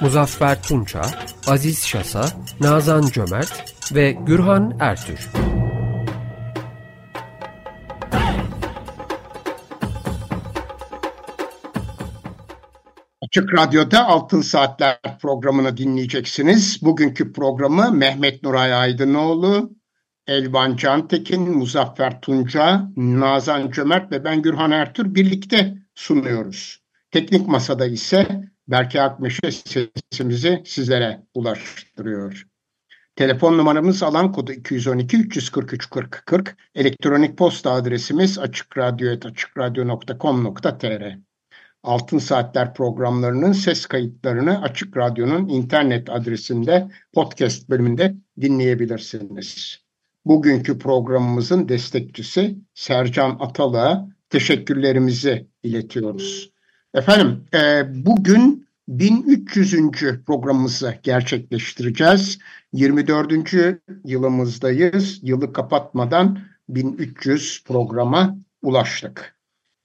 Muzaffer Tunça, Aziz Şasa, Nazan Cömert ve Gürhan Ertür. Açık Radyo'da Altın Saatler programını dinleyeceksiniz. Bugünkü programı Mehmet Nuray Aydınoğlu, Elvan Cantekin, Muzaffer Tunca, Nazan Cömert ve ben Gürhan Ertür birlikte sunuyoruz. Teknik Masada ise Berke Akmeşe sesimizi sizlere ulaştırıyor. Telefon numaramız alan kodu 212 343 40 40. Elektronik posta adresimiz açıkradyo.com.tr Altın Saatler programlarının ses kayıtlarını Açık Radyo'nun internet adresinde podcast bölümünde dinleyebilirsiniz. Bugünkü programımızın destekçisi Sercan Atalı'ya teşekkürlerimizi iletiyoruz. Efendim e, bugün 1300. programımızı gerçekleştireceğiz. 24. yılımızdayız. Yılı kapatmadan 1300 programa ulaştık.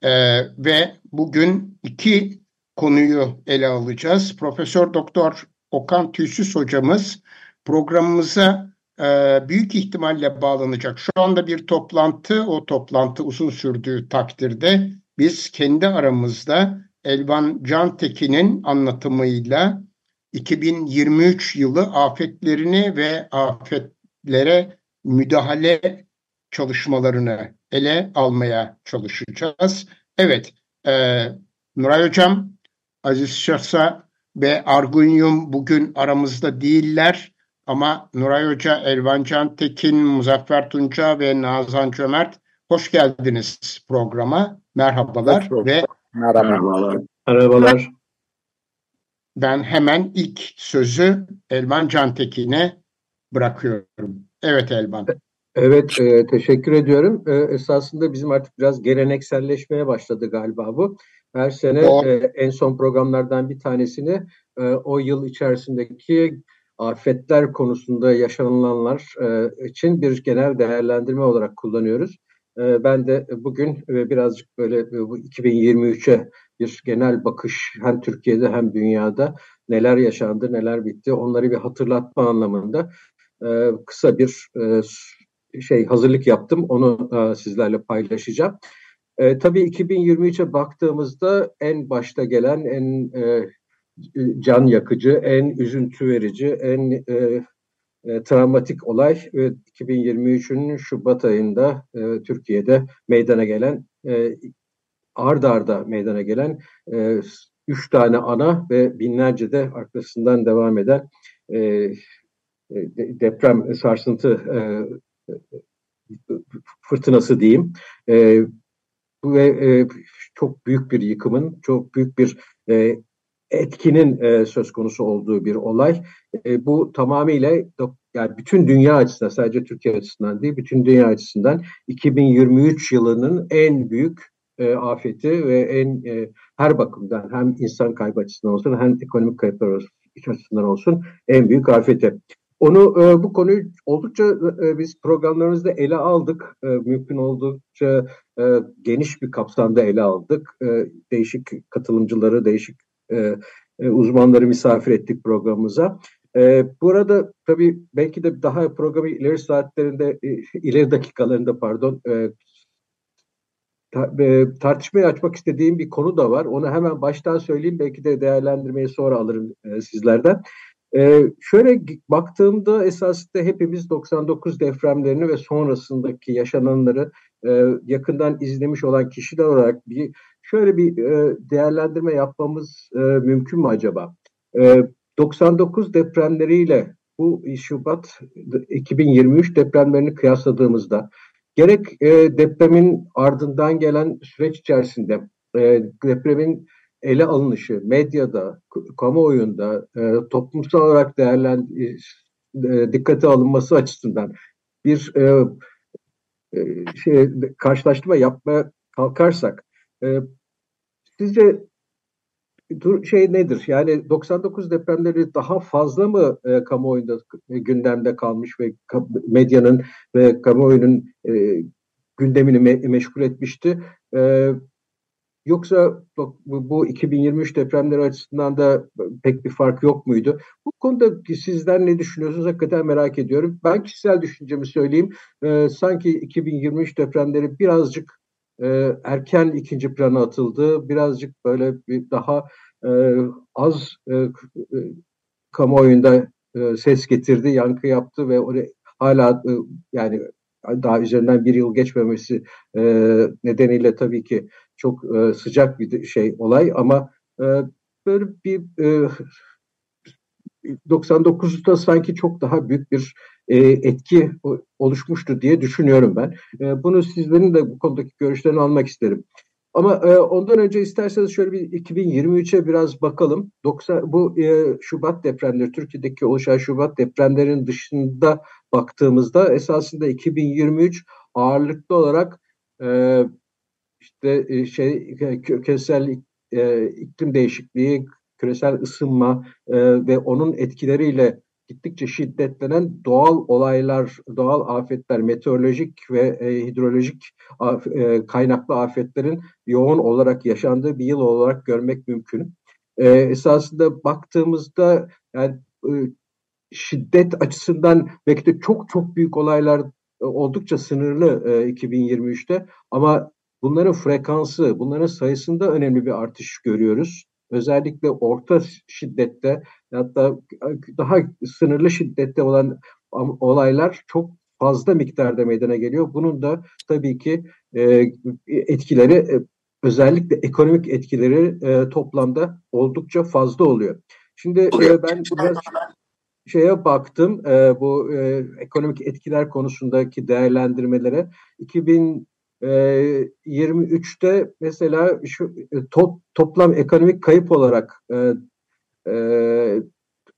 E, ve bugün iki konuyu ele alacağız. Profesör Doktor Okan Tüysüz hocamız programımıza e, büyük ihtimalle bağlanacak. Şu anda bir toplantı, o toplantı uzun sürdüğü takdirde biz kendi aramızda Elvan Cantekin'in anlatımıyla 2023 yılı afetlerini ve afetlere müdahale çalışmalarını ele almaya çalışacağız. Evet, e, Nuray Hocam, Aziz Şahsa ve Argunyum bugün aramızda değiller. Ama Nuray Hoca, Elvan Cantekin, Muzaffer Tunca ve Nazan Cömert hoş geldiniz programa. Merhabalar ve Merhabalar. Merhabalar. Ben hemen ilk sözü Elvan Cantekin'e bırakıyorum. Evet Elvan. Evet, e, teşekkür ediyorum. E, esasında bizim artık biraz gelenekselleşmeye başladı galiba bu. Her sene e, en son programlardan bir tanesini e, o yıl içerisindeki afetler konusunda yaşanılanlar e, için bir genel değerlendirme olarak kullanıyoruz. E, ben de bugün e, birazcık böyle bu 2023'e bir genel bakış hem Türkiye'de hem dünyada neler yaşandı, neler bitti onları bir hatırlatma anlamında kısa bir şey hazırlık yaptım. Onu sizlerle paylaşacağım. E, tabii 2023'e baktığımızda en başta gelen, en e, can yakıcı, en üzüntü verici, en e, e, travmatik olay e, 2023'ün Şubat ayında e, Türkiye'de meydana gelen, e, ard arda meydana gelen e, üç tane ana ve binlerce de arkasından devam eden e, e deprem sarsıntı e, fırtınası diyeyim. E, ve e, çok büyük bir yıkımın, çok büyük bir e, etkinin e, söz konusu olduğu bir olay. E, bu tamamıyla yani bütün dünya açısından sadece Türkiye açısından değil bütün dünya açısından 2023 yılının en büyük e, afeti ve en e, her bakımdan hem insan kaybı açısından olsun hem ekonomik kayıplar açısından olsun en büyük afeti. Onu e, bu konuyu oldukça e, biz programlarımızda ele aldık. E, mümkün oldukça e, geniş bir kapsamda ele aldık. E, değişik katılımcıları, değişik e, e, uzmanları misafir ettik programımıza. E, burada tabii belki de daha programı ileri saatlerinde, e, ileri dakikalarında pardon e, ta, e, tartışmayı açmak istediğim bir konu da var. Onu hemen baştan söyleyeyim. Belki de değerlendirmeyi sonra alırım e, sizlerden. Ee, şöyle baktığımda esasında hepimiz 99 depremlerini ve sonrasındaki yaşananları e, yakından izlemiş olan kişiler olarak bir şöyle bir e, değerlendirme yapmamız e, mümkün mü acaba? E, 99 depremleriyle bu Şubat 2023 depremlerini kıyasladığımızda gerek e, depremin ardından gelen süreç içerisinde e, depremin ele alınışı medyada, kamuoyunda, e, toplumsal olarak değerlen e, dikkate alınması açısından bir e, e, şey, karşılaştırma yapmaya kalkarsak e, sizce şey nedir? Yani 99 depremleri daha fazla mı e, kamuoyunda e, gündemde kalmış ve medyanın ve kamuoyunun e, gündemini me meşgul etmişti? E, yoksa bu, bu 2023 depremleri açısından da pek bir fark yok muydu? Bu konuda sizler ne düşünüyorsunuz? Hakikaten merak ediyorum. Ben kişisel düşüncemi söyleyeyim. E, sanki 2023 depremleri birazcık e, erken ikinci plana atıldı. Birazcık böyle bir daha e, az e, e, kamuoyunda e, ses getirdi, yankı yaptı ve oraya hala e, yani daha üzerinden bir yıl geçmemesi e, nedeniyle tabii ki çok e, sıcak bir şey olay ama e, böyle bir e, 99'da sanki çok daha büyük bir e, etki oluşmuştu diye düşünüyorum ben. E, bunu sizlerin de bu konudaki görüşlerini almak isterim. Ama e, ondan önce isterseniz şöyle bir 2023'e biraz bakalım. 90 bu e, Şubat depremleri Türkiye'deki oluşan Şubat depremlerin dışında baktığımızda esasında 2023 ağırlıklı olarak e, işte e, şey küresel e, iklim değişikliği, küresel ısınma e, ve onun etkileriyle gittikçe şiddetlenen doğal olaylar, doğal afetler, meteorolojik ve e, hidrolojik af, e, kaynaklı afetlerin yoğun olarak yaşandığı bir yıl olarak görmek mümkün. E, esasında baktığımızda yani e, şiddet açısından belki de çok çok büyük olaylar e, oldukça sınırlı e, 2023'te ama bunların frekansı, bunların sayısında önemli bir artış görüyoruz özellikle orta şiddette hatta daha sınırlı şiddette olan olaylar çok fazla miktarda meydana geliyor. Bunun da tabii ki e, etkileri e, özellikle ekonomik etkileri e, toplamda oldukça fazla oluyor. Şimdi e, ben biraz şeye baktım e, bu e, ekonomik etkiler konusundaki değerlendirmelere 2000 23'te ee, mesela şu e, top, toplam ekonomik kayıp olarak e, e,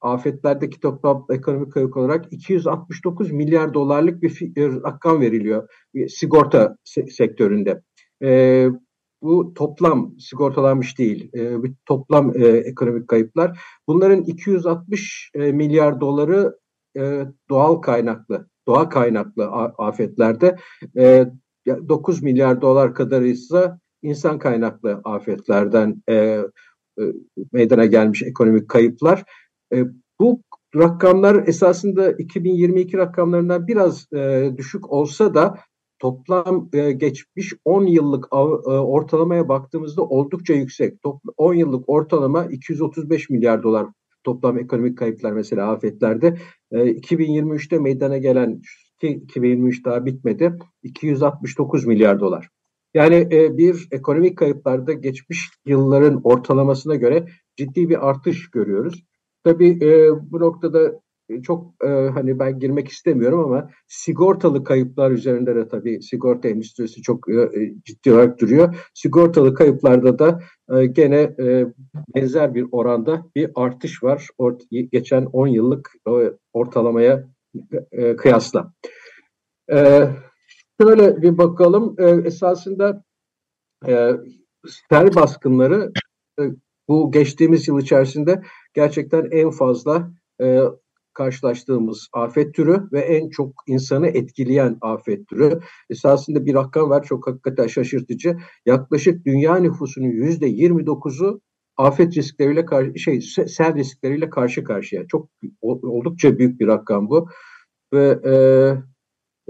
afetlerdeki toplam ekonomik kayıp olarak 269 milyar dolarlık bir rakam veriliyor sigorta se- sektöründe. E, bu toplam sigortalanmış değil, e, bir toplam e, ekonomik kayıplar. Bunların 260 e, milyar doları e, doğal kaynaklı, doğa kaynaklı afetlerde. E, 9 milyar dolar kadar ise insan kaynaklı afetlerden e, e, meydana gelmiş ekonomik kayıplar. E, bu rakamlar esasında 2022 rakamlarından biraz e, düşük olsa da toplam e, geçmiş 10 yıllık e, ortalamaya baktığımızda oldukça yüksek. Top, 10 yıllık ortalama 235 milyar dolar toplam ekonomik kayıplar mesela afetlerde. E, 2023'te meydana gelen ki 2023 daha bitmedi 269 milyar dolar. Yani e, bir ekonomik kayıplarda geçmiş yılların ortalamasına göre ciddi bir artış görüyoruz. Tabii e, bu noktada çok e, hani ben girmek istemiyorum ama sigortalı kayıplar üzerinde de tabii sigorta endüstrisi çok e, ciddi olarak duruyor. Sigortalı kayıplarda da e, gene e, benzer bir oranda bir artış var. Ort, geçen 10 yıllık e, ortalamaya e, kıyasla. E, şöyle bir bakalım. E, esasında e, sel baskınları e, bu geçtiğimiz yıl içerisinde gerçekten en fazla e, karşılaştığımız afet türü ve en çok insanı etkileyen afet türü. Esasında bir rakam var çok hakikaten şaşırtıcı. Yaklaşık dünya nüfusunun yüzde 29'u afet riskleriyle karşı şey sel riskleriyle karşı karşıya. Çok oldukça büyük bir rakam bu. Ve e,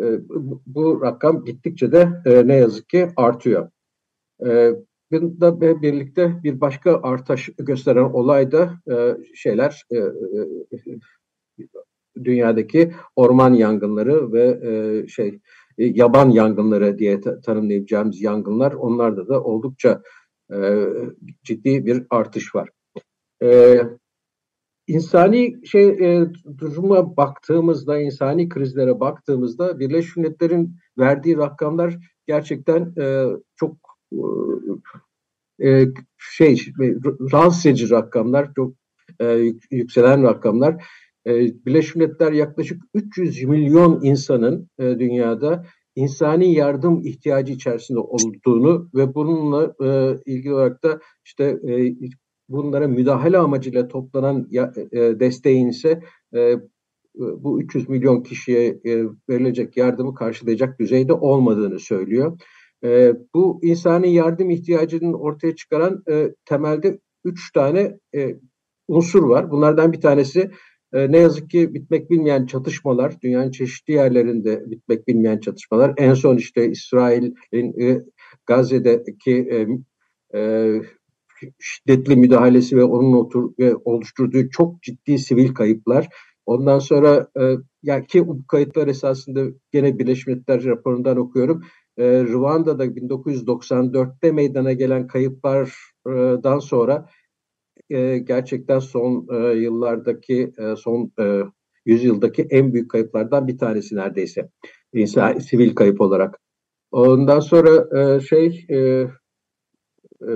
e, bu rakam gittikçe de e, ne yazık ki artıyor. E, birlikte bir başka artış gösteren olay da e, şeyler e, dünyadaki orman yangınları ve şey yaban yangınları diye tanımlayacağımız yangınlar onlarda da oldukça ciddi bir artış var. E, insani şey e, duruma baktığımızda, insani krizlere baktığımızda Birleşmiş Milletler'in verdiği rakamlar gerçekten e, çok e, şey rahatsız edici rakamlar, çok e, yükselen rakamlar. Birleşmiş Milletler yaklaşık 300 milyon insanın dünyada insani yardım ihtiyacı içerisinde olduğunu ve bununla ilgili olarak da işte bunlara müdahale amacıyla toplanan desteğin ise bu 300 milyon kişiye verilecek yardımı karşılayacak düzeyde olmadığını söylüyor. E, bu insani yardım ihtiyacının ortaya çıkaran e, temelde üç tane e, unsur var. Bunlardan bir tanesi e, ne yazık ki bitmek bilmeyen çatışmalar, dünyanın çeşitli yerlerinde bitmek bilmeyen çatışmalar. En son işte İsrail'in e, Gazze'deki e, e, şiddetli müdahalesi ve onun otur, ve oluşturduğu çok ciddi sivil kayıplar. Ondan sonra e, ya ki bu kayıtlar esasında gene Birleşmiş Milletler raporundan okuyorum e, Rwanda'da 1994'te meydana gelen kayıplardan sonra e, gerçekten son e, yıllardaki e, son e, yüzyıldaki en büyük kayıplardan bir tanesi neredeyse insan sivil kayıp olarak. Ondan sonra e, şey e, e,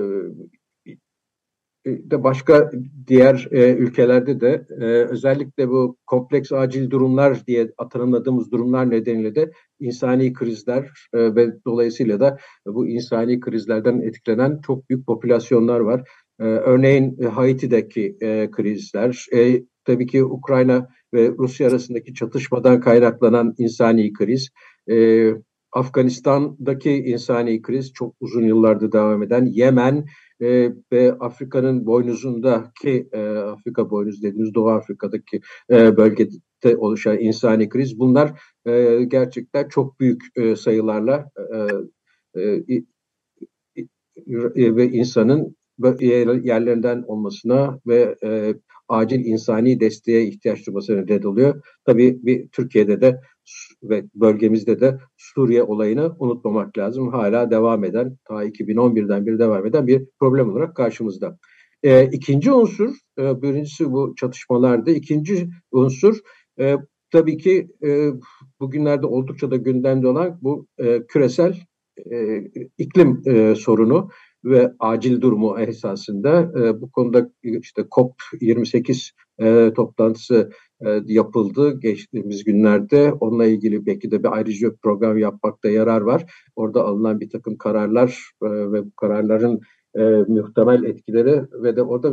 de başka diğer e, ülkelerde de e, özellikle bu kompleks acil durumlar diye tanımladığımız durumlar nedeniyle de insani krizler e, ve dolayısıyla da bu insani krizlerden etkilenen çok büyük popülasyonlar var. E, örneğin e, Haiti'deki e, krizler, e, tabii ki Ukrayna ve Rusya arasındaki çatışmadan kaynaklanan insani kriz, e, Afganistan'daki insani kriz çok uzun yıllardır devam eden, Yemen, e, ve Afrika'nın boynuzundaki e, Afrika boynuzu dediğimiz Doğu Afrika'daki e, bölgede oluşan insani kriz bunlar e, gerçekten çok büyük e, sayılarla e, e, e, ve insanın yerlerinden olmasına ve e, acil insani desteğe ihtiyaç duymasına neden oluyor. Tabii bir Türkiye'de de ve bölgemizde de Suriye olayını unutmamak lazım. Hala devam eden, ta 2011'den beri devam eden bir problem olarak karşımızda. E, ikinci unsur, e, birincisi bu çatışmalarda, ikinci unsur e, tabii ki e, bugünlerde oldukça da gündemde olan bu e, küresel e, iklim e, sorunu ve acil durumu esasında e, bu konuda işte COP28 e, toplantısı e, yapıldı geçtiğimiz günlerde. Onunla ilgili belki de bir ayrıca bir program yapmakta yarar var. Orada alınan bir takım kararlar e, ve bu kararların e, muhtemel etkileri ve de orada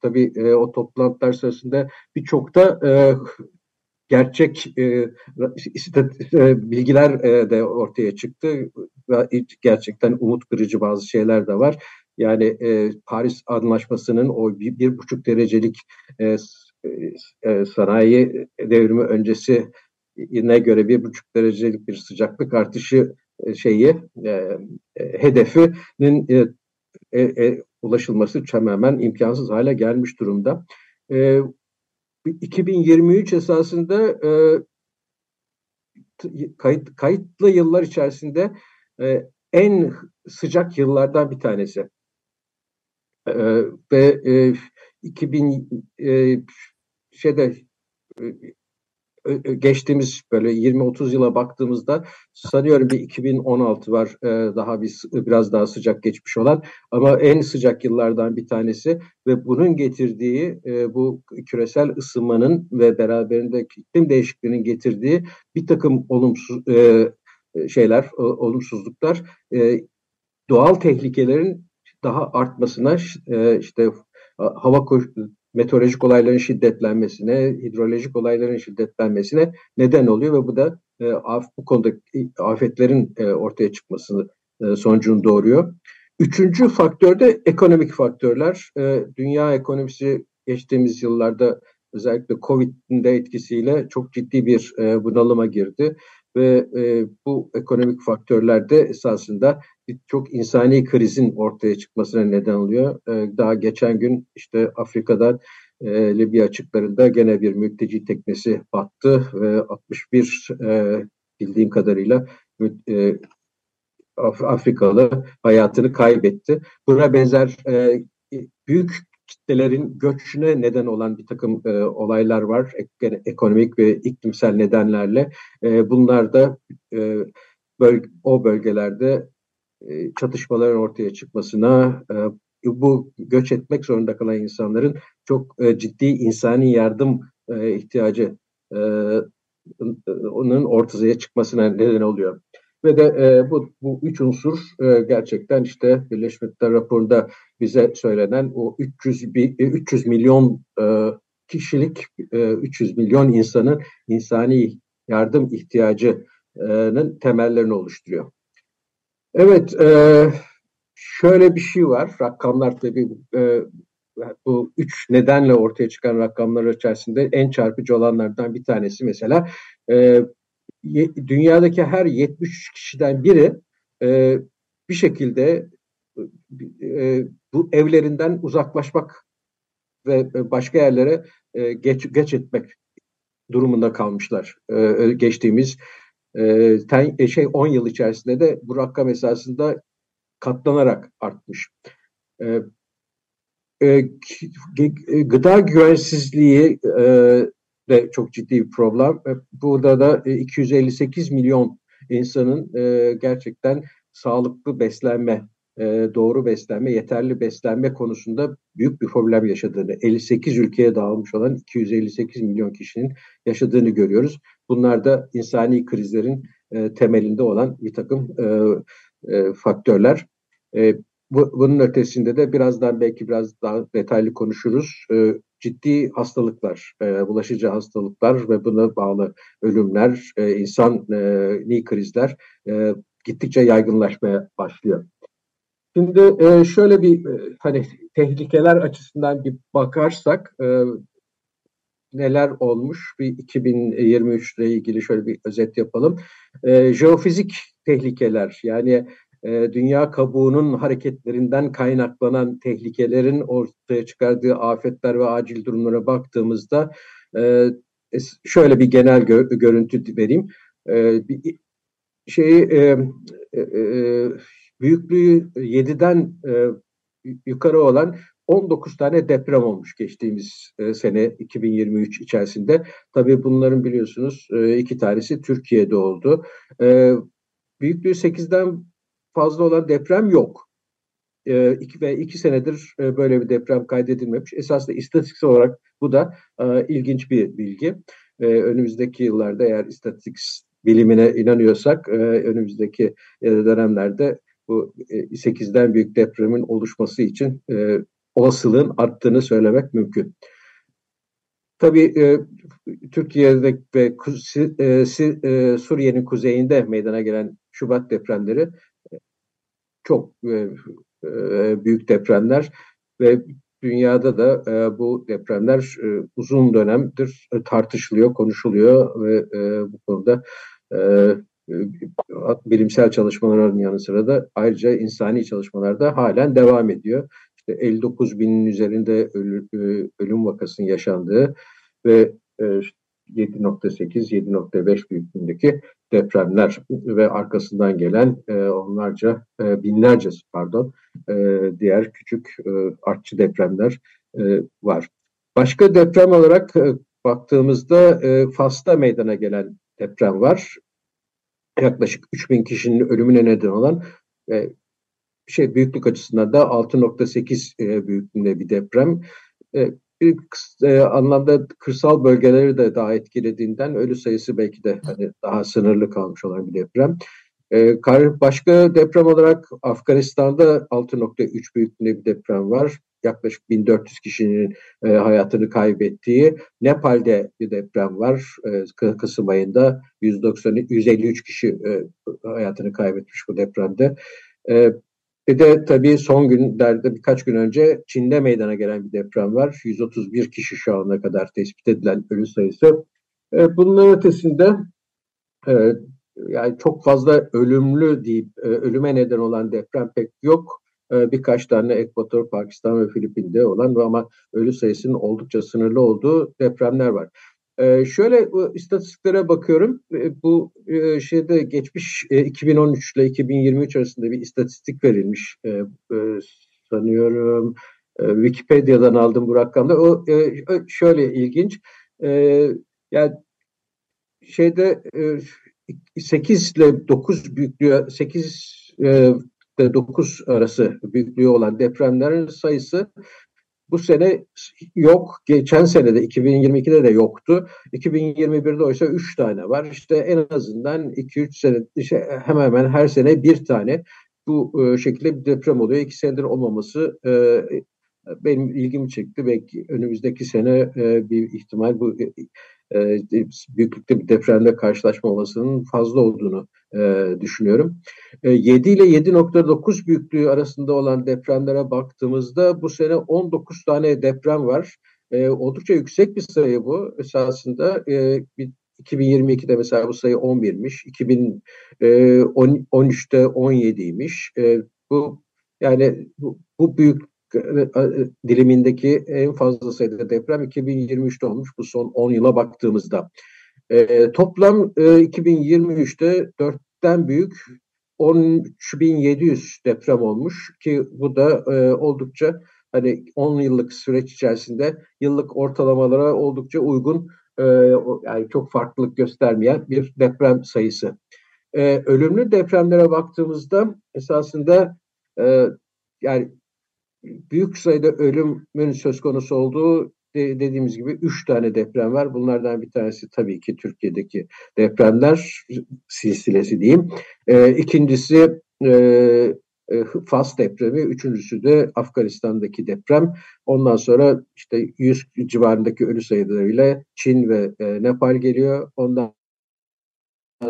tabii e, o toplantılar sırasında birçok da e, gerçek e, e, bilgiler e, de ortaya çıktı ve gerçekten umut kırıcı bazı şeyler de var. Yani e, Paris Anlaşması'nın o bir, bir buçuk derecelik e, e, sanayi devrimi öncesi ne göre bir buçuk derecelik bir sıcaklık artışı e, şeyi e, e, hedefinin e, e, e, ulaşılması tamamen imkansız hale gelmiş durumda. E, 2023 esasında e, kayıt, kayıtlı yıllar içerisinde e, en sıcak yıllardan bir tanesi. E, ve e, 2000 e, şeyde e, geçtiğimiz böyle 20-30 yıla baktığımızda sanıyorum bir 2016 var daha bir biraz daha sıcak geçmiş olan. Ama en sıcak yıllardan bir tanesi ve bunun getirdiği bu küresel ısınmanın ve beraberinde iklim değişikliğinin getirdiği bir takım olumsuz şeyler, olumsuzluklar doğal tehlikelerin daha artmasına işte hava meteorolojik olayların şiddetlenmesine, hidrolojik olayların şiddetlenmesine neden oluyor ve bu da e, af, bu konuda afetlerin e, ortaya çıkmasını e, sonucunu doğuruyor. Üçüncü faktör de ekonomik faktörler. E, dünya ekonomisi geçtiğimiz yıllarda özellikle Covid'in de etkisiyle çok ciddi bir e, bunalıma girdi ve e, bu ekonomik faktörler de esasında çok insani krizin ortaya çıkmasına neden oluyor. E, daha geçen gün işte Afrika'da e, Libya açıklarında gene bir mülteci teknesi battı ve 61 e, bildiğim kadarıyla e, Afrikalı hayatını kaybetti. Buna benzer büyük kitlelerin göçüne neden olan bir takım e, olaylar var. Ek, ekonomik ve iklimsel nedenlerle. E, bunlar da e, böl o bölgelerde çatışmaların ortaya çıkmasına, e, bu göç etmek zorunda kalan insanların çok e, ciddi insani yardım e, ihtiyacı e, onun ortaya çıkmasına neden oluyor. Ve de e, bu, bu üç unsur e, gerçekten işte Birleşmiş Milletler raporunda bize söylenen o 300, 300 milyon e, kişilik, e, 300 milyon insanın insani yardım ihtiyacının temellerini oluşturuyor. Evet, e, şöyle bir şey var. Rakamlar tabii e, bu üç nedenle ortaya çıkan rakamlar içerisinde en çarpıcı olanlardan bir tanesi mesela e, dünyadaki her 73 kişiden biri e, bir şekilde e, bu evlerinden uzaklaşmak ve başka yerlere e, geç, geç etmek durumunda kalmışlar. E, geçtiğimiz e, ten, e, şey 10 yıl içerisinde de bu rakam esasında katlanarak artmış. E, e, gıda güvensizliği e, de çok ciddi bir problem. E, burada da 258 milyon insanın e, gerçekten sağlıklı beslenme, e, doğru beslenme, yeterli beslenme konusunda büyük bir problem yaşadığını, 58 ülkeye dağılmış olan 258 milyon kişinin yaşadığını görüyoruz. Bunlar da insani krizlerin temelinde olan bir takım faktörler. Bu, bunun ötesinde de birazdan belki biraz daha detaylı konuşuruz. E, ciddi hastalıklar, e, bulaşıcı hastalıklar ve buna bağlı ölümler, e, insani krizler e, gittikçe yaygınlaşmaya başlıyor. Şimdi e, şöyle bir e, hani tehlikeler açısından bir bakarsak e, neler olmuş bir 2023 ile ilgili şöyle bir özet yapalım. E, jeofizik tehlikeler yani e, dünya kabuğunun hareketlerinden kaynaklanan tehlikelerin ortaya çıkardığı afetler ve acil durumlara baktığımızda e, şöyle bir genel gö görüntü vereyim. E, bir şeyi e, e, e büyüklüğü 7'den e, yukarı olan 19 tane deprem olmuş geçtiğimiz e, sene 2023 içerisinde. Tabii bunların biliyorsunuz e, iki tanesi Türkiye'de oldu. E, büyüklüğü 8'den fazla olan deprem yok. E, iki ve iki senedir e, böyle bir deprem kaydedilmemiş. Esasında istatistiksel olarak bu da e, ilginç bir bilgi. E, önümüzdeki yıllarda eğer istatistik bilimine inanıyorsak e, önümüzdeki e, dönemlerde bu e, 8'den büyük depremin oluşması için e, olasılığın arttığını söylemek mümkün. Tabii e, Türkiye'de ve e, e, Suriye'nin kuzeyinde meydana gelen Şubat depremleri çok e, e, büyük depremler ve dünyada da e, bu depremler e, uzun dönemdir e, tartışılıyor, konuşuluyor ve e, bu konuda e, e bilimsel çalışmaların yanı sıra da ayrıca insani çalışmalarda halen devam ediyor. İşte 59 binin üzerinde e, ölüm vakasının yaşandığı ve 7.8-7.5 büyüklüğündeki depremler ve arkasından gelen e, onlarca, e, binlerce pardon, e, diğer küçük e, artçı depremler e, var. Başka deprem olarak e, baktığımızda e, Fas'ta meydana gelen deprem var. Yaklaşık 3000 kişinin ölümüne neden olan e, şey büyüklük açısından da 6.8 e, büyüklüğünde bir deprem. E, bir e, anlamda kırsal bölgeleri de daha etkilediğinden ölü sayısı belki de hani daha sınırlı kalmış olan bir deprem. E, başka deprem olarak Afganistan'da 6.3 büyüklüğünde bir deprem var. Yaklaşık 1400 kişinin e, hayatını kaybettiği. Nepal'de bir deprem var. E, Kasım ayında 190 153 kişi e, hayatını kaybetmiş bu depremde. E, bir de tabii son günlerde birkaç gün önce Çin'de meydana gelen bir deprem var. 131 kişi şu ana kadar tespit edilen ölü sayısı. E, bunun ötesinde e, yani çok fazla ölümlü deyip e, ölüme neden olan deprem pek yok. Birkaç tane Ekvator, Pakistan ve Filipin'de olan ama ölü sayısının oldukça sınırlı olduğu depremler var. Ee, şöyle istatistiklere bakıyorum. Ee, bu e, şeyde geçmiş e, 2013 ile 2023 arasında bir istatistik verilmiş. E, e, sanıyorum e, Wikipedia'dan aldım bu rakamda. O e, şöyle ilginç. E, yani şeyde e, 8 ile 9 büyüklüğü 8 e, 9 arası büyüklüğü olan depremlerin sayısı bu sene yok. Geçen sene de 2022'de de yoktu. 2021'de oysa 3 tane var. İşte en azından 2-3 sene işte hemen hemen her sene bir tane bu e, şekilde bir deprem oluyor. İki senedir olmaması e, benim ilgimi çekti. Belki önümüzdeki sene e, bir ihtimal bu e, e, büyüklükte bir depremde karşılaşma olasılığının fazla olduğunu e, düşünüyorum. E, 7 ile 7.9 büyüklüğü arasında olan depremlere baktığımızda bu sene 19 tane deprem var. E, oldukça yüksek bir sayı bu. Esasında e, 2022'de mesela bu sayı 11'miş. 2013'te 17'ymiş. E, bu yani bu, bu büyük dilimindeki en fazla sayıda deprem 2023'te olmuş bu son 10 yıla baktığımızda. E, toplam e, 2023'te 4'ten büyük 13.700 deprem olmuş ki bu da e, oldukça hani 10 yıllık süreç içerisinde yıllık ortalamalara oldukça uygun e, yani çok farklılık göstermeyen bir deprem sayısı. E, ölümlü depremlere baktığımızda esasında e, yani büyük sayıda ölümün söz konusu olduğu de, dediğimiz gibi üç tane deprem var. Bunlardan bir tanesi tabii ki Türkiye'deki depremler silsilesi diyeyim. E, ikincisi e, Fas depremi, üçüncüsü de Afganistan'daki deprem. Ondan sonra işte 100 civarındaki ölü sayılarıyla Çin ve e, Nepal geliyor. Ondan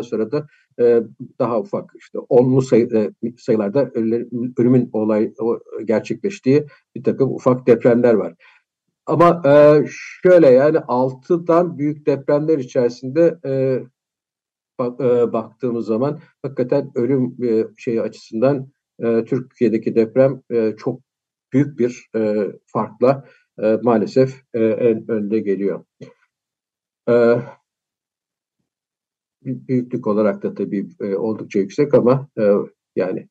sonra da e, daha ufak işte onlu sayı, e, sayılarda ölümün olay gerçekleştiği bir takım ufak depremler var. Ama e, şöyle yani altıdan büyük depremler içerisinde e, bak, e, baktığımız zaman hakikaten ölüm e, şeyi açısından e, Türkiye'deki deprem e, çok büyük bir e, farkla e, maalesef e, en önde geliyor. E, büyüklük olarak da tabii e, oldukça yüksek ama e, yani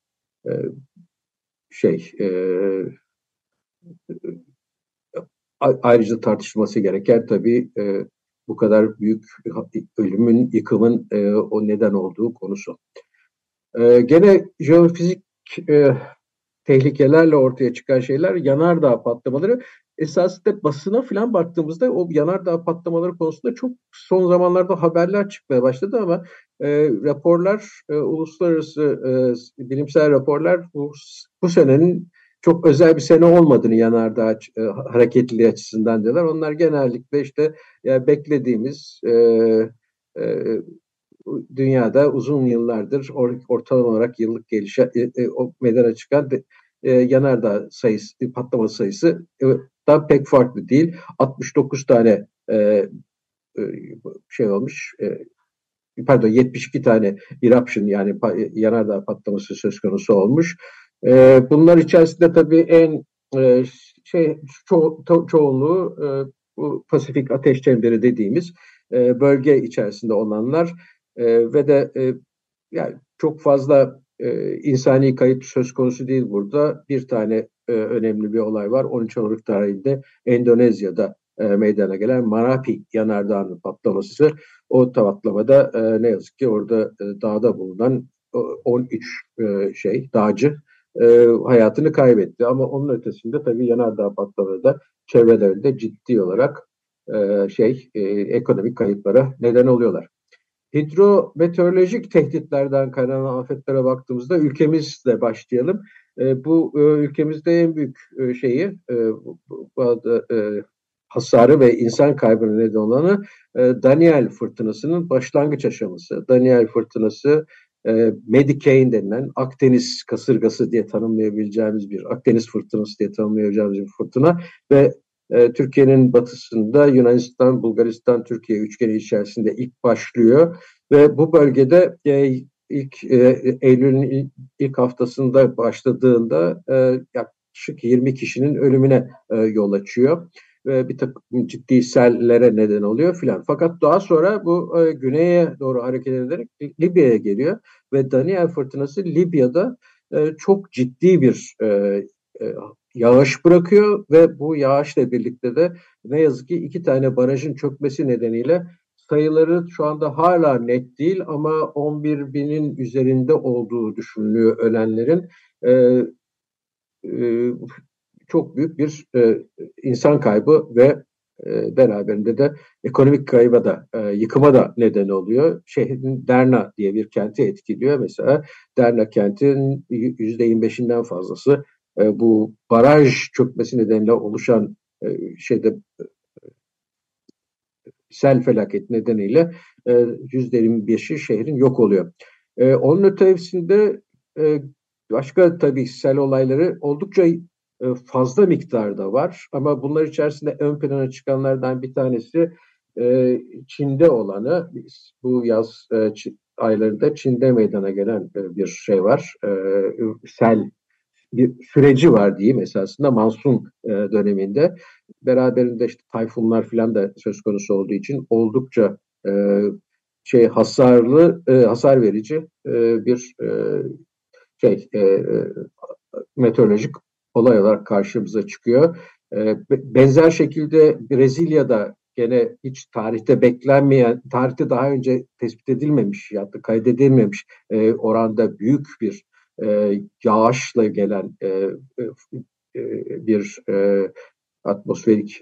e, şey e, ayrıca tartışılması gereken tabii e, bu kadar büyük ölümün, yıkımın e, o neden olduğu konusu. E, gene jeofizik e, tehlikelerle ortaya çıkan şeyler yanardağ patlamaları. Esasında basına falan baktığımızda o yanardağ patlamaları konusunda çok son zamanlarda haberler çıkmaya başladı ama e, raporlar, e, uluslararası e, bilimsel raporlar bu, bu senenin çok özel bir sene olmadığını yanardağ e, hareketliliği açısından diyorlar. Onlar genellikle işte yani beklediğimiz e, e, dünyada uzun yıllardır ortalama olarak yıllık gelişe e, e, o meydana çıkan de, e, yanardağ sayısı, patlama sayısı e, da pek farklı değil. 69 tane e, e, şey olmuş, e, pardon 72 tane eruption yani yanardağ patlaması söz konusu olmuş. E, bunlar içerisinde tabii en e, şey ço ço çoğunluğu e, bu Pasifik Ateş Çemberi dediğimiz e, bölge içerisinde olanlar e, ve de e, yani çok fazla e, insani kayıp söz konusu değil burada. Bir tane e, önemli bir olay var. 13 Aralık tarihinde Endonezya'da e, meydana gelen Marapi yanardağının patlaması. O patlamada e, ne yazık ki orada e, dağda bulunan 13 e, şey dağcı e, hayatını kaybetti. Ama onun ötesinde tabii yanardağ patlamaları da çevrelerinde ciddi olarak e, şey e, ekonomik kayıplara neden oluyorlar. Hidrometeorolojik tehditlerden kaynaklanan afetlere baktığımızda ülkemizle başlayalım. E, bu e, ülkemizde en büyük e, şeyi e, bu, e, hasarı ve insan kaybına neden olanı Daniel fırtınasının başlangıç aşaması. Daniel fırtınası e, Medicane denilen Akdeniz kasırgası diye tanımlayabileceğimiz bir Akdeniz fırtınası diye tanımlayabileceğimiz bir fırtına ve Türkiye'nin batısında Yunanistan, Bulgaristan, Türkiye üçgeni içerisinde ilk başlıyor ve bu bölgede ilk e, Eylül'ün ilk haftasında başladığında e, yaklaşık 20 kişinin ölümüne e, yol açıyor. Ve bir takım ciddi sellere neden oluyor filan. Fakat daha sonra bu e, güneye doğru hareket ederek Libya'ya geliyor. Ve Daniel fırtınası Libya'da e, çok ciddi bir e, e, yağış bırakıyor. Ve bu yağışla birlikte de ne yazık ki iki tane barajın çökmesi nedeniyle sayıları şu anda hala net değil ama 11 binin üzerinde olduğu düşünülüyor ölenlerin. E, e, çok büyük bir e, insan kaybı ve e, beraberinde de ekonomik kayba da e, yıkıma da neden oluyor. Şehrin Derna diye bir kenti etkiliyor. Mesela Derna kentin %25'inden fazlası e, bu baraj çökmesi nedeniyle oluşan e, şeyde sel felaket nedeniyle e, %25'i şehrin yok oluyor. E, onun ötesinde e, başka tabii sel olayları oldukça e, fazla miktarda var. Ama bunlar içerisinde ön plana çıkanlardan bir tanesi e, Çin'de olanı. Bu yaz e, aylarında Çin'de meydana gelen bir şey var. Sel bir süreci var diyeyim esasında Mansun döneminde. Beraberinde işte tayfunlar falan da söz konusu olduğu için oldukça şey hasarlı, hasar verici bir şey meteorolojik olay olarak karşımıza çıkıyor. Benzer şekilde Brezilya'da gene hiç tarihte beklenmeyen, tarihte daha önce tespit edilmemiş ya da kaydedilmemiş e, oranda büyük bir e, yağışla gelen e, bir atmosferik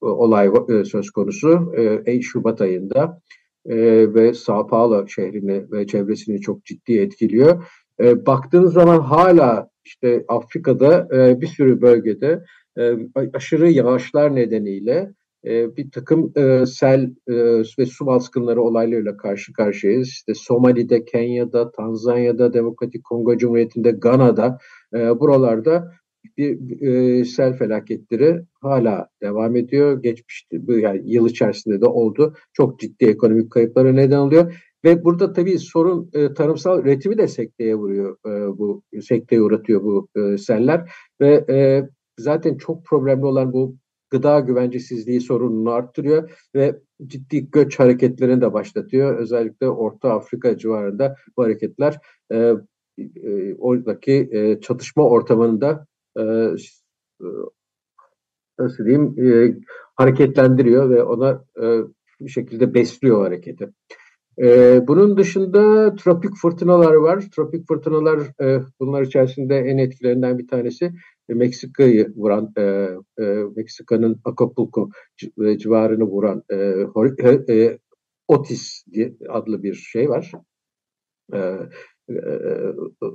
olay söz konusu e, Şubat ayında ve Sao Paulo şehrini ve çevresini çok ciddi etkiliyor. baktığınız zaman hala işte Afrika'da e, bir sürü bölgede e, aşırı yağışlar nedeniyle e, bir takım e, sel e, ve su baskınları olaylarıyla karşı karşıyayız. İşte Somali'de, Kenya'da, Tanzanya'da, Demokratik Kongo Cumhuriyeti'nde, Gana'da e, buralarda bir sel felaketleri hala devam ediyor. Geçmişti, yani yıl içerisinde de oldu. Çok ciddi ekonomik kayıplara neden oluyor. Ve burada tabii sorun e, tarımsal üretimi de sekteye vuruyor e, bu sekteye uğratıyor bu e, seller ve e, zaten çok problemli olan bu gıda güvencesizliği sorununu arttırıyor ve ciddi göç hareketlerini de başlatıyor. Özellikle Orta Afrika civarında bu hareketler e, e, oradaki e, çatışma ortamında e, nasıl diyeyim e, hareketlendiriyor ve ona e, bir şekilde besliyor hareketi. E, bunun dışında tropik fırtınalar var. Tropik fırtınalar e, bunlar içerisinde en etkilerinden bir tanesi e, Meksika'yı vuran, e, e, Meksika'nın Acapulco civarını vuran e, e, Otis diye adlı bir şey var. E, e,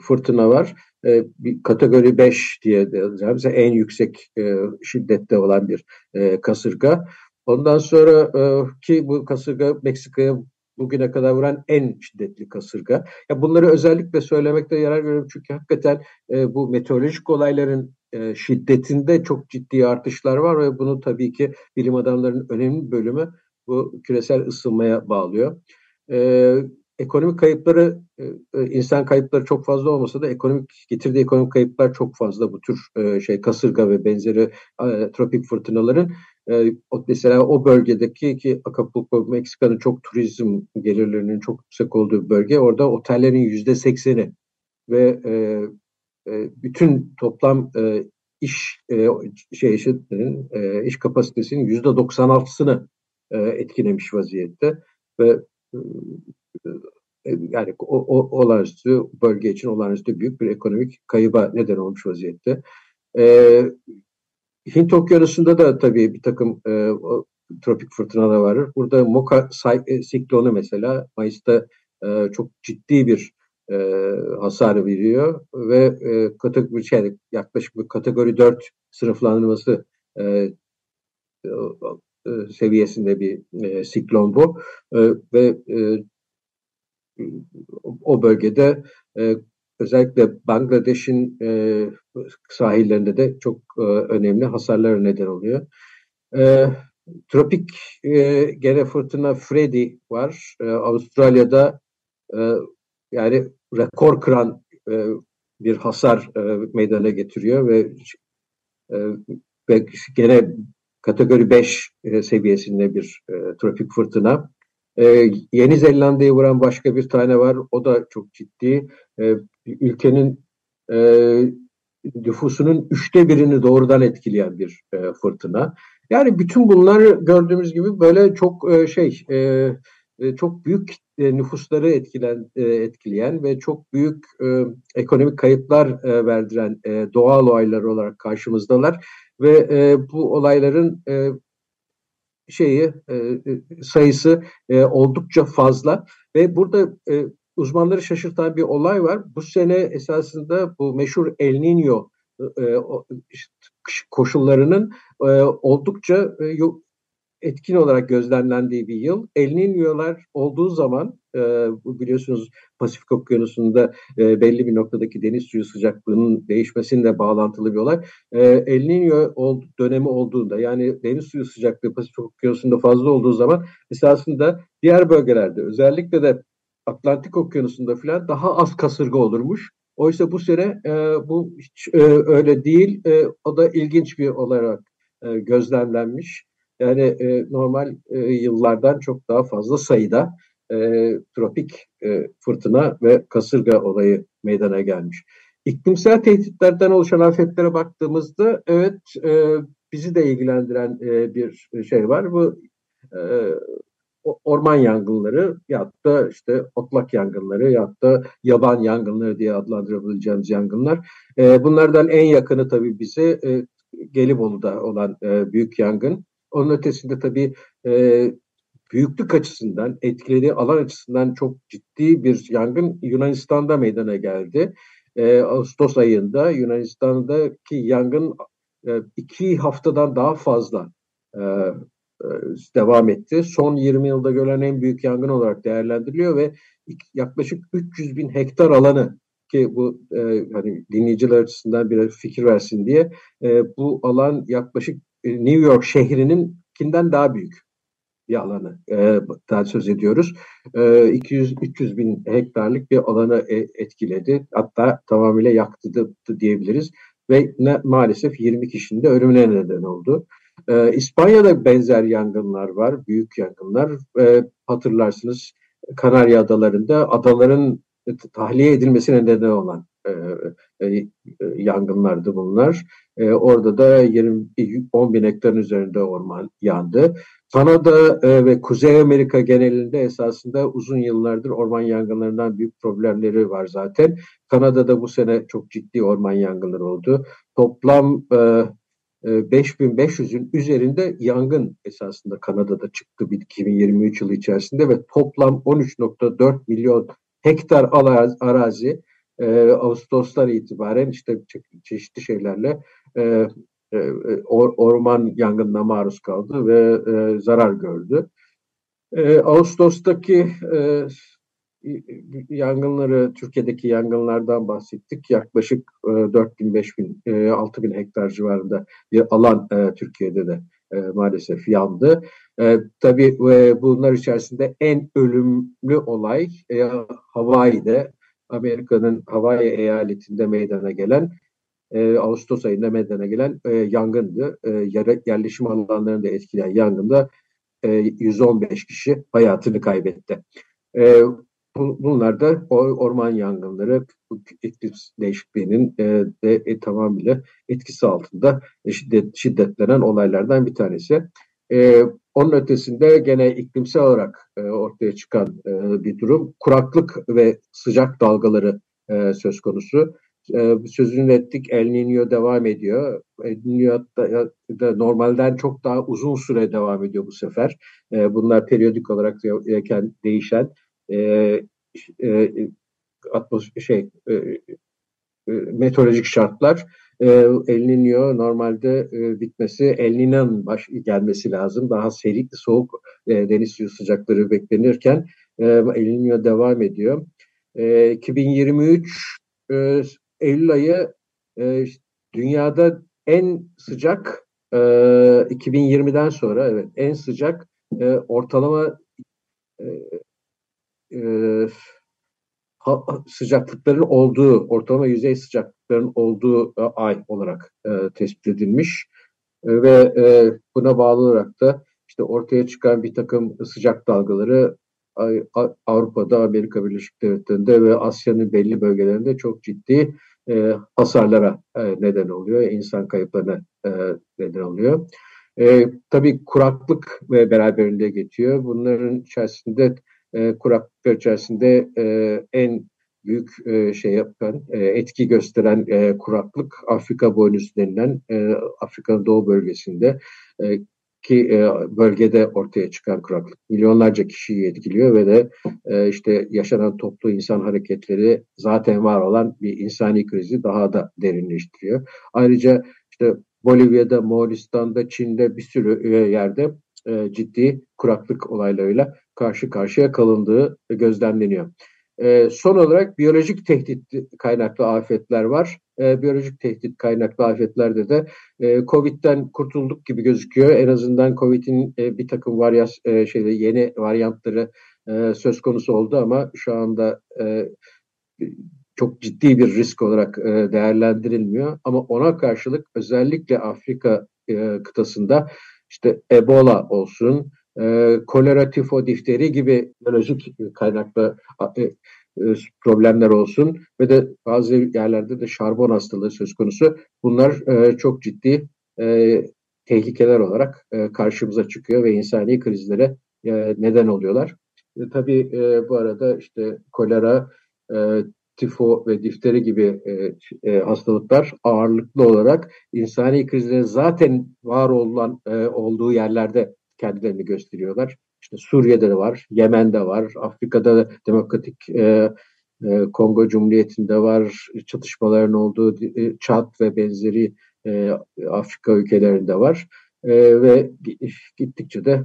fırtına var. E, bir kategori 5 diye de en yüksek e, şiddette olan bir e, kasırga. Ondan sonra e, ki bu kasırga Meksika'ya bugüne kadar vuran en şiddetli kasırga. Ya bunları özellikle söylemekte yarar görüyorum çünkü hakikaten e, bu meteorolojik olayların e, şiddetinde çok ciddi artışlar var ve bunu tabii ki bilim adamlarının önemli bölümü bu küresel ısınmaya bağlıyor. E, ekonomik kayıpları, e, e, insan kayıpları çok fazla olmasa da ekonomik getirdiği ekonomik kayıplar çok fazla bu tür e, şey kasırga ve benzeri tropik fırtınaların. Mesela o bölgedeki ki Acapulco, Meksika'nın çok turizm gelirlerinin çok yüksek olduğu bölge. Orada otellerin yüzde sekseni ve bütün toplam iş şey işinin iş kapasitesinin yüzde 96'sını etkilemiş vaziyette ve e, yani o, o olağanüstü bölge için olağanüstü büyük bir ekonomik kayıba neden olmuş vaziyette. E, Hint Okyanusu'nda da tabii bir takım e, tropik fırtınalar var. Burada Moka e, siklonu mesela Mayıs'ta e, çok ciddi bir e, hasar veriyor ve e, kategori şey, yaklaşık bir kategori 4 sınıflandırması e, e, seviyesinde bir e, siklon bu e, ve e, o bölgede e, özellikle Bangladeş'in e, sahillerinde de çok e, önemli hasarlara neden oluyor. E, tropik e, gene fırtına Freddy var. E, Avustralya'da e, yani rekor kıran e, bir hasar e, meydana getiriyor ve e, ve gene kategori 5 e, seviyesinde bir e, tropik fırtına. Ee, Yeni Zelanda'yı vuran başka bir tane var. O da çok ciddi. Ee, ülkenin e, nüfusunun üçte birini doğrudan etkileyen bir e, fırtına. Yani bütün bunlar gördüğümüz gibi böyle çok e, şey e, e, çok büyük e, nüfusları etkilen, e, etkileyen ve çok büyük e, ekonomik kayıplar e, verdiren e, doğal olaylar olarak karşımızdalar ve e, bu olayların e, şeyi e, e, sayısı e, oldukça fazla ve burada e, uzmanları şaşırtan bir olay var. Bu sene esasında bu meşhur El Niño e, koşullarının e, oldukça e, etkin olarak gözlemlendiği bir yıl. El Niño'lar olduğu zaman biliyorsunuz Pasifik Okyanusu'nda belli bir noktadaki deniz suyu sıcaklığının değişmesiyle bağlantılı bir olay. El Niño dönemi olduğunda yani deniz suyu sıcaklığı Pasifik Okyanusu'nda fazla olduğu zaman esasında diğer bölgelerde özellikle de Atlantik Okyanusu'nda falan daha az kasırga olurmuş. Oysa bu sene e, bu hiç e, öyle değil. E, o da ilginç bir olarak e, gözlemlenmiş. Yani e, normal e, yıllardan çok daha fazla sayıda e, tropik e, fırtına ve kasırga olayı meydana gelmiş. İklimsel tehditlerden oluşan afetlere baktığımızda evet e, bizi de ilgilendiren e, bir şey var. Bu e, orman yangınları ya da işte otlak yangınları ya da yaban yangınları diye adlandırabileceğimiz yangınlar. E, bunlardan en yakını tabii bize e, Gelibolu'da olan e, büyük yangın. Onun ötesinde tabii e, büyüklük açısından, etkileri alan açısından çok ciddi bir yangın Yunanistan'da meydana geldi. E, Ağustos ayında Yunanistan'daki yangın e, iki haftadan daha fazla e, devam etti. Son 20 yılda görülen en büyük yangın olarak değerlendiriliyor ve yaklaşık 300 bin hektar alanı ki bu e, hani dinleyiciler açısından bir fikir versin diye e, bu alan yaklaşık e, New York şehrinin kinden daha büyük bir alanı e, söz ediyoruz. E, 200-300 bin hektarlık bir alanı e, etkiledi. Hatta tamamıyla yaktı da diyebiliriz. Ve ne, maalesef 20 kişinin de ölümüne neden oldu. E, İspanya'da benzer yangınlar var, büyük yangınlar. E, hatırlarsınız Kanarya Adaları'nda adaların tahliye edilmesine neden olan e, e, yangınlardı bunlar. E, orada da 20, 10 bin hektarın üzerinde orman yandı. Kanada e, ve Kuzey Amerika genelinde esasında uzun yıllardır orman yangınlarından büyük problemleri var zaten. Kanada'da bu sene çok ciddi orman yangınları oldu. Toplam e, 5500'ün e, üzerinde yangın esasında Kanada'da çıktı 2023 yılı içerisinde ve toplam 13.4 milyon hektar arazi e, Ağustos'tan itibaren işte çeşitli şeylerle e, e, or, orman yangınına maruz kaldı ve zarar gördü. Ağustos'taki yangınları, Türkiye'deki yangınlardan bahsettik. Yaklaşık e, 4 bin, 5 bin, e, 6 bin hektar civarında bir alan e, Türkiye'de de e, maalesef yandı. E, tabii e, bunlar içerisinde en ölümlü olay e, Hawaii'de Amerika'nın Hawaii eyaletinde meydana gelen e, Ağustos ayında meydana gelen e, yangındı. E, yerleşim alanlarını da etkileyen yangında e, 115 kişi hayatını kaybetti. E, bunlar da orman yangınları, iklim değişikliğinin e, de e, tamamıyla etkisi altında şiddet, şiddetlenen olaylardan bir tanesi. E, onun ötesinde gene iklimsel olarak e, ortaya çıkan e, bir durum. Kuraklık ve sıcak dalgaları e, söz konusu. E, sözünü ettik El Niño devam ediyor. El Niño da, da normalden çok daha uzun süre devam ediyor bu sefer. E, bunlar periyodik olarak değişen e, e, şey e, e, meteorolojik şartlar e, El Niño normalde e, bitmesi El Niño'nun baş gelmesi lazım. Daha seri, soğuk e, deniz suyu sıcakları beklenirken e, El Niño devam ediyor. E, 2023 e, Eylül ayı e, dünyada en sıcak e, 2020'den sonra evet en sıcak e, ortalama e, ha, sıcaklıkların olduğu, ortalama yüzey sıcaklıkların olduğu e, ay olarak e, tespit edilmiş. E, ve e, buna bağlı olarak da işte ortaya çıkan bir takım sıcak dalgaları Avrupa'da, Amerika Birleşik Devletleri'nde ve Asya'nın belli bölgelerinde çok ciddi e, hasarlara e, neden oluyor, insan kayıplarına e, neden oluyor. E, tabii kuraklık ve beraberinde getiriyor. Bunların içerisinde e, kuraklıklar içerisinde e, en büyük e, şey yapan, e, etki gösteren e, kuraklık Afrika boynuzu denilen e, Afrika'nın doğu bölgesinde e, ki e, bölgede ortaya çıkan kuraklık milyonlarca kişiyi etkiliyor ve de e, işte yaşanan toplu insan hareketleri zaten var olan bir insani krizi daha da derinleştiriyor. Ayrıca işte Bolivya'da, Moğolistan'da, Çin'de bir sürü e, yerde e, ciddi kuraklık olaylarıyla karşı karşıya kalındığı gözlemleniyor. E, son olarak biyolojik tehdit kaynaklı afetler var. E, biyolojik tehdit kaynaklı afetlerde de e, Covid'den kurtulduk gibi gözüküyor. En azından Covid'in e, bir takım varyas e, şeyde yeni varyantları e, söz konusu oldu ama şu anda e, çok ciddi bir risk olarak e, değerlendirilmiyor. Ama ona karşılık özellikle Afrika e, kıtasında işte Ebola olsun, e, kolera, tifo, difteri gibi biyolojik kaynaklı e, e, problemler olsun ve de bazı yerlerde de şarbon hastalığı söz konusu. Bunlar e, çok ciddi e, tehlikeler olarak e, karşımıza çıkıyor ve insani krizlere e, neden oluyorlar. E, tabii e, bu arada işte kolera, e, tifo ve difteri gibi e, e, hastalıklar ağırlıklı olarak insani krizlerin zaten var olan e, olduğu yerlerde kendilerini gösteriyorlar. İşte Suriye'de de var, Yemen'de var, Afrika'da Demokratik e, e, Kongo Cumhuriyeti'nde var, çatışmaların olduğu e, Çat ve benzeri e, Afrika ülkelerinde var. E, ve gittikçe de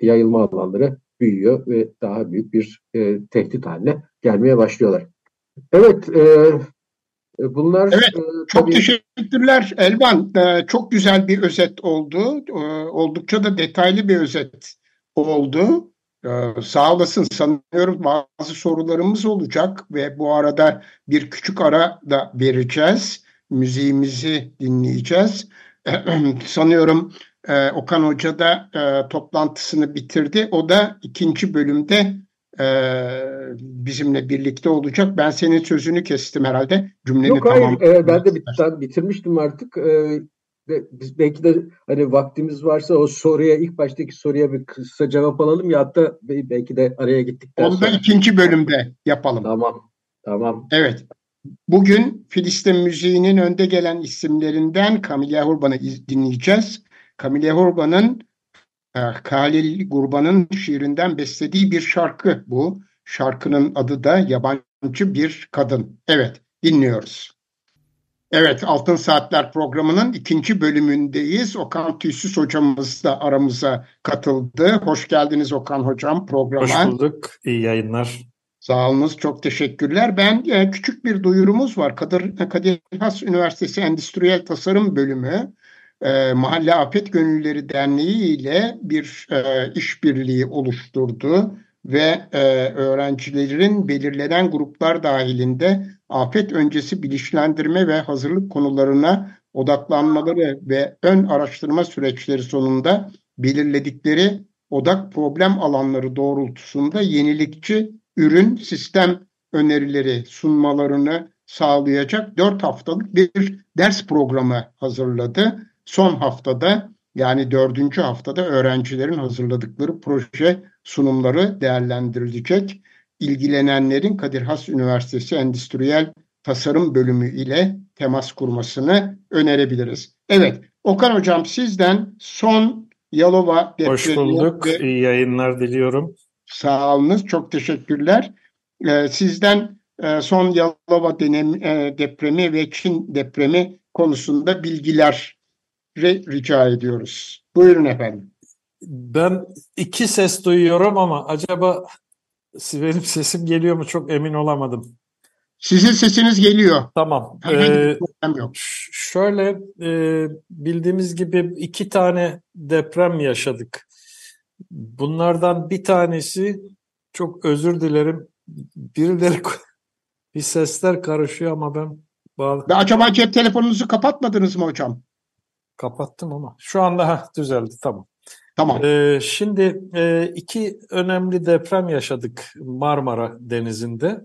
yayılma alanları büyüyor ve daha büyük bir e, tehdit haline gelmeye başlıyorlar. Evet, e, e bunlar... Evet, e, çok tabii... teşekkürler Elvan. E, çok güzel bir özet oldu. E, oldukça da detaylı bir özet oldu. E, sağ olasın. Sanıyorum bazı sorularımız olacak ve bu arada bir küçük ara da vereceğiz. Müziğimizi dinleyeceğiz. E, sanıyorum e, Okan Hoca da e, toplantısını bitirdi. O da ikinci bölümde bizimle birlikte olacak. Ben senin sözünü kestim herhalde. Cümleni Yok hayır e, ben de bit bitirmiştim artık. E, biz belki de hani vaktimiz varsa o soruya ilk baştaki soruya bir kısa cevap alalım ya hatta belki de araya gittikten Onu da ikinci bölümde yapalım. Tamam. Tamam. Evet. Bugün Filistin müziğinin önde gelen isimlerinden Camille Hurban'ı dinleyeceğiz. Camille Hurban'ın Halil Gurban'ın şiirinden beslediği bir şarkı bu. Şarkının adı da Yabancı Bir Kadın. Evet, dinliyoruz. Evet, Altın Saatler programının ikinci bölümündeyiz. Okan Tüysüz hocamız da aramıza katıldı. Hoş geldiniz Okan hocam programa. Hoş bulduk, iyi yayınlar. Sağ olunuz, çok teşekkürler. Ben e, küçük bir duyurumuz var. Kadir, Kadir Has Üniversitesi Endüstriyel Tasarım Bölümü e, Mahalle Afet Gönülleri Derneği ile bir e, işbirliği oluşturdu ve e, öğrencilerin belirlenen gruplar dahilinde afet öncesi bilinçlendirme ve hazırlık konularına odaklanmaları ve ön araştırma süreçleri sonunda belirledikleri odak problem alanları doğrultusunda yenilikçi ürün sistem önerileri sunmalarını sağlayacak dört haftalık bir ders programı hazırladı son haftada yani dördüncü haftada öğrencilerin hazırladıkları proje sunumları değerlendirilecek. İlgilenenlerin Kadir Has Üniversitesi Endüstriyel Tasarım Bölümü ile temas kurmasını önerebiliriz. Evet, Okan Hocam sizden son Yalova depremi... Hoş bulduk, ve... iyi yayınlar diliyorum. Sağ olunuz, çok teşekkürler. Ee, sizden e, son Yalova e, depremi ve Çin depremi konusunda bilgiler rica ediyoruz. Buyurun efendim. Ben iki ses duyuyorum ama acaba benim sesim geliyor mu çok emin olamadım. Sizin sesiniz geliyor. Tamam. Ee, yok. Şöyle e, bildiğimiz gibi iki tane deprem yaşadık. Bunlardan bir tanesi çok özür dilerim. Birileri bir sesler karışıyor ama ben bağlı. Acaba cep telefonunuzu kapatmadınız mı hocam? Kapattım ama şu anda ha, düzeldi tamam. Tamam. Ee, şimdi e, iki önemli deprem yaşadık Marmara Denizi'nde.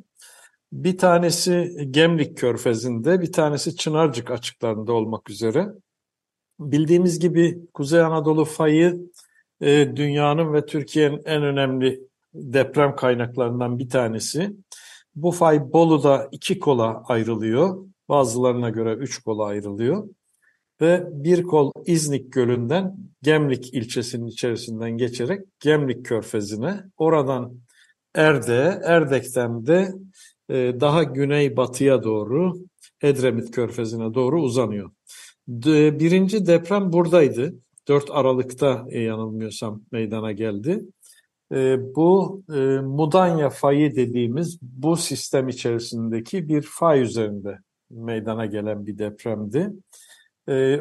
Bir tanesi Gemlik Körfezi'nde, bir tanesi Çınarcık açıklarında olmak üzere. Bildiğimiz gibi Kuzey Anadolu fayı e, dünyanın ve Türkiye'nin en önemli deprem kaynaklarından bir tanesi. Bu fay Bolu'da iki kola ayrılıyor. Bazılarına göre üç kola ayrılıyor. Ve bir kol İznik Gölü'nden Gemlik ilçesinin içerisinden geçerek Gemlik Körfezi'ne, oradan Erde, Erdek'ten de e, daha güney-batıya doğru Edremit Körfezi'ne doğru uzanıyor. Birinci deprem buradaydı. 4 Aralık'ta e, yanılmıyorsam meydana geldi. E, bu Mudanya fayı dediğimiz bu sistem içerisindeki bir fay üzerinde meydana gelen bir depremdi.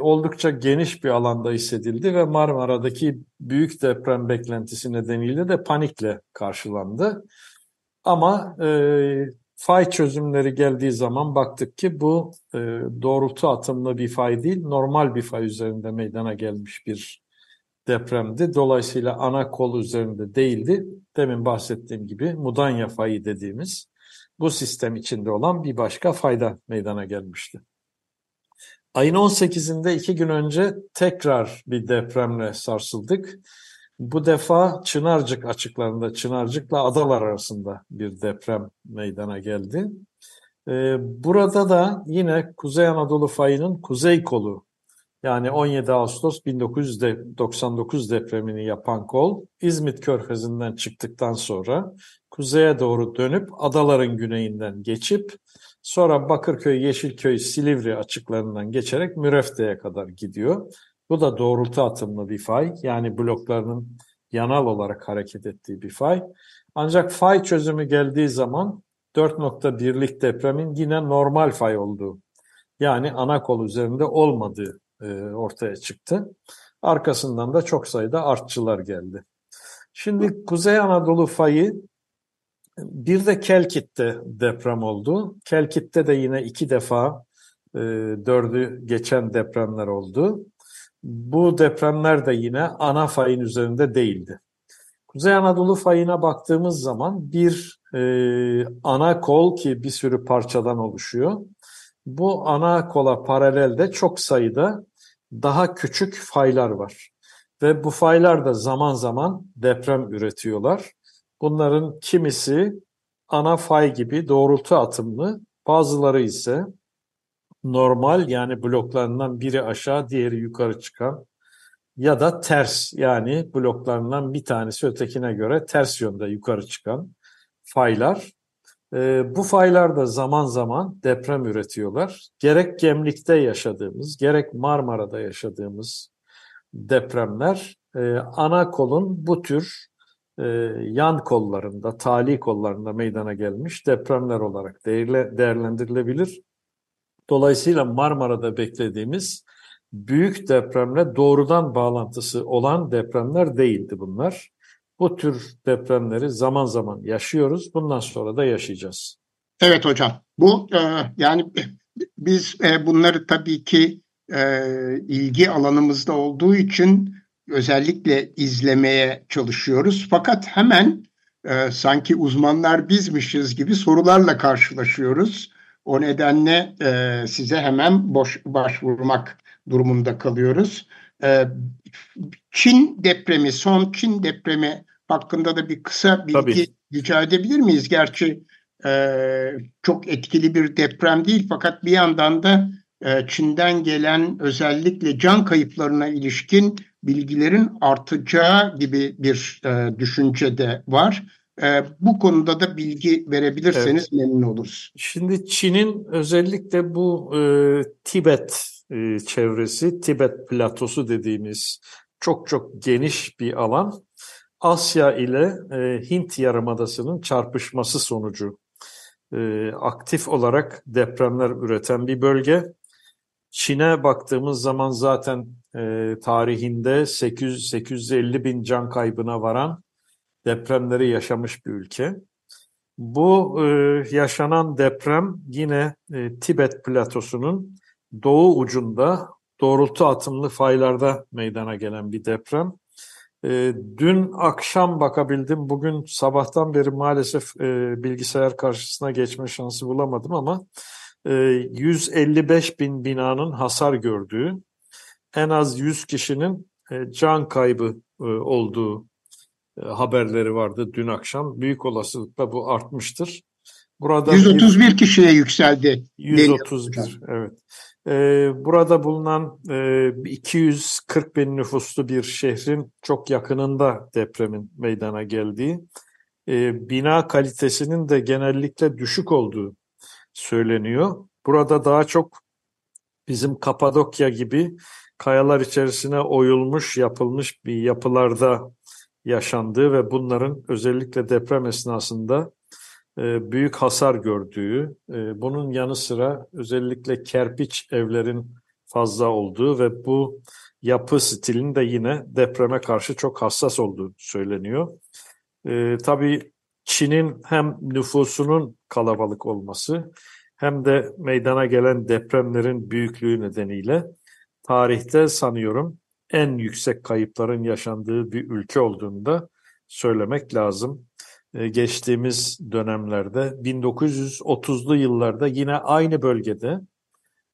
Oldukça geniş bir alanda hissedildi ve Marmara'daki büyük deprem beklentisi nedeniyle de panikle karşılandı. Ama fay çözümleri geldiği zaman baktık ki bu e, doğrultu atımlı bir fay değil, normal bir fay üzerinde meydana gelmiş bir depremdi. Dolayısıyla ana kol üzerinde değildi. Demin bahsettiğim gibi Mudanya fayı dediğimiz bu sistem içinde olan bir başka fayda meydana gelmişti. Ayın 18'inde iki gün önce tekrar bir depremle sarsıldık. Bu defa Çınarcık açıklarında, Çınarcık'la adalar arasında bir deprem meydana geldi. Ee, burada da yine Kuzey Anadolu fayının kuzey kolu, yani 17 Ağustos 1999 depremini yapan kol, İzmit Körfezi'nden çıktıktan sonra kuzeye doğru dönüp adaların güneyinden geçip sonra Bakırköy, Yeşilköy, Silivri açıklarından geçerek Mürefte'ye kadar gidiyor. Bu da doğrultu atımlı bir fay. Yani bloklarının yanal olarak hareket ettiği bir fay. Ancak fay çözümü geldiği zaman 4.1'lik depremin yine normal fay olduğu yani ana kol üzerinde olmadığı e, ortaya çıktı. Arkasından da çok sayıda artçılar geldi. Şimdi Kuzey Anadolu fayı bir de Kelkit'te deprem oldu. Kelkit'te de yine iki defa e, dördü geçen depremler oldu. Bu depremler de yine ana fayın üzerinde değildi. Kuzey Anadolu fayına baktığımız zaman bir e, ana kol ki bir sürü parçadan oluşuyor. Bu ana kola paralelde çok sayıda daha küçük faylar var. Ve bu faylar da zaman zaman deprem üretiyorlar. Bunların kimisi ana fay gibi doğrultu atımlı, bazıları ise normal yani bloklarından biri aşağı diğeri yukarı çıkan ya da ters yani bloklarından bir tanesi ötekine göre ters yönde yukarı çıkan faylar. E, bu faylar da zaman zaman deprem üretiyorlar. Gerek Gemlik'te yaşadığımız, gerek Marmara'da yaşadığımız depremler e, ana kolun bu tür e, yan kollarında, tali kollarında meydana gelmiş depremler olarak değerlendirilebilir. Dolayısıyla Marmara'da beklediğimiz büyük depremle doğrudan bağlantısı olan depremler değildi bunlar. Bu tür depremleri zaman zaman yaşıyoruz. Bundan sonra da yaşayacağız. Evet hocam. Bu e, yani biz e, bunları tabii ki e, ilgi alanımızda olduğu için özellikle izlemeye çalışıyoruz. Fakat hemen e, sanki uzmanlar bizmişiz gibi sorularla karşılaşıyoruz. O nedenle e, size hemen boş, başvurmak durumunda kalıyoruz. E, Çin depremi, son Çin depremi hakkında da bir kısa bilgi Tabii. rica edebilir miyiz? Gerçi e, çok etkili bir deprem değil fakat bir yandan da e, Çin'den gelen özellikle can kayıplarına ilişkin bilgilerin artacağı gibi bir e, düşünce de var. E, bu konuda da bilgi verebilirseniz evet. memnun oluruz. Şimdi Çin'in özellikle bu e, Tibet e, çevresi, Tibet platosu dediğimiz çok çok geniş bir alan. Asya ile e, Hint Yarımadası'nın çarpışması sonucu e, aktif olarak depremler üreten bir bölge. Çin'e baktığımız zaman zaten e, tarihinde 800-850 bin can kaybına varan depremleri yaşamış bir ülke. Bu e, yaşanan deprem yine e, Tibet platosunun doğu ucunda doğrultu atımlı faylarda meydana gelen bir deprem. E, dün akşam bakabildim. Bugün sabahtan beri maalesef e, bilgisayar karşısına geçme şansı bulamadım ama 155 bin binanın hasar gördüğü, en az 100 kişinin e, can kaybı e, olduğu haberleri vardı dün akşam. Büyük olasılıkla bu artmıştır. Burada 131 bir, kişiye yükseldi. 131 evet. Ee, burada bulunan e, 240 bin nüfuslu bir şehrin çok yakınında depremin meydana geldiği, e, bina kalitesinin de genellikle düşük olduğu söyleniyor. Burada daha çok bizim Kapadokya gibi kayalar içerisine oyulmuş, yapılmış bir yapılarda yaşandığı ve bunların özellikle deprem esnasında e, büyük hasar gördüğü, e, bunun yanı sıra özellikle kerpiç evlerin fazla olduğu ve bu yapı stilinin de yine depreme karşı çok hassas olduğu söyleniyor. E, tabii Çin'in hem nüfusunun kalabalık olması hem de meydana gelen depremlerin büyüklüğü nedeniyle tarihte sanıyorum en yüksek kayıpların yaşandığı bir ülke olduğunu da söylemek lazım. Ee, geçtiğimiz dönemlerde 1930'lu yıllarda yine aynı bölgede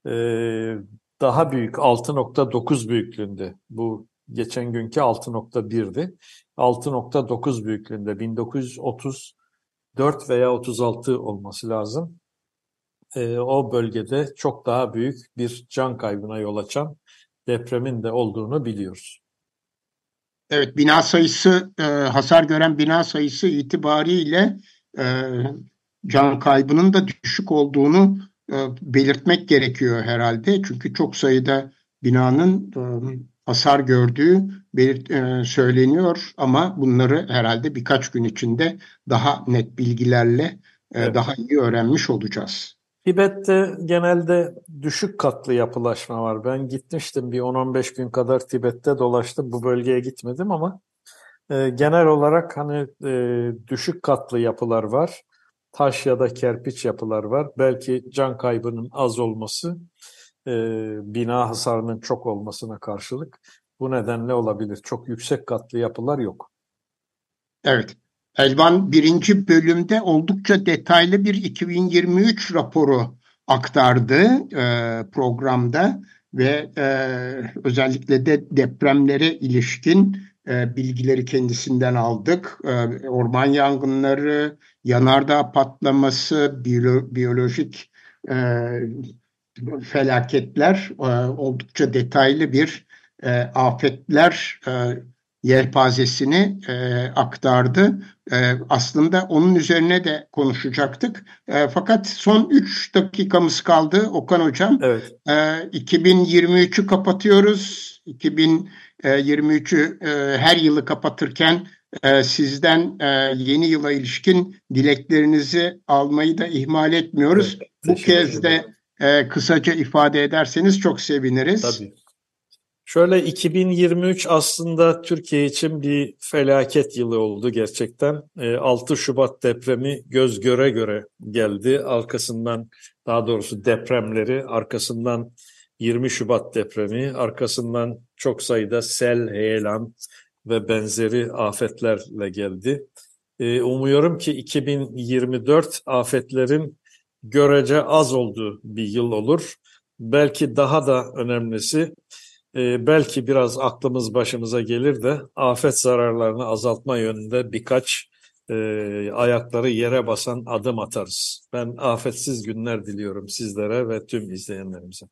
e, daha büyük 6.9 büyüklüğünde bu geçen günkü 6.1'di. 6.9 büyüklüğünde 1934 veya 36 olması lazım. E, o bölgede çok daha büyük bir can kaybına yol açan depremin de olduğunu biliyoruz. Evet, bina sayısı, e, hasar gören bina sayısı itibariyle e, can kaybının da düşük olduğunu e, belirtmek gerekiyor herhalde. Çünkü çok sayıda binanın e, hasar gördüğü belirt, e, söyleniyor ama bunları herhalde birkaç gün içinde daha net bilgilerle e, evet. daha iyi öğrenmiş olacağız. Tibet'te genelde düşük katlı yapılaşma var. Ben gitmiştim bir 10-15 gün kadar Tibet'te dolaştım. Bu bölgeye gitmedim ama e, genel olarak hani e, düşük katlı yapılar var. Taş ya da kerpiç yapılar var. Belki can kaybının az olması e, bina hasarının çok olmasına karşılık bu nedenle olabilir. Çok yüksek katlı yapılar yok. Evet. Elvan birinci bölümde oldukça detaylı bir 2023 raporu aktardı e, programda ve e, özellikle de depremlere ilişkin e, bilgileri kendisinden aldık. E, orman yangınları, yanardağ patlaması, biyolo biyolojik e, felaketler e, oldukça detaylı bir e, afetler e, yelpazesini e, aktardı. E, aslında onun üzerine de konuşacaktık. E, fakat son 3 dakikamız kaldı Okan Hocam. Evet. E, 2023'ü kapatıyoruz. 2023'ü e, her yılı kapatırken e, sizden e, yeni yıla ilişkin dileklerinizi almayı da ihmal etmiyoruz. Evet, Bu kez de e, kısaca ifade ederseniz çok seviniriz. Tabii. Şöyle 2023 aslında Türkiye için bir felaket yılı oldu gerçekten. 6 ee, Şubat depremi göz göre göre geldi. Arkasından daha doğrusu depremleri, arkasından 20 Şubat depremi, arkasından çok sayıda sel, heyelan ve benzeri afetlerle geldi. Ee, umuyorum ki 2024 afetlerin görece az olduğu bir yıl olur. Belki daha da önemlisi e, belki biraz aklımız başımıza gelir de afet zararlarını azaltma yönünde birkaç e, ayakları yere basan adım atarız. Ben afetsiz günler diliyorum sizlere ve tüm izleyenlerimize.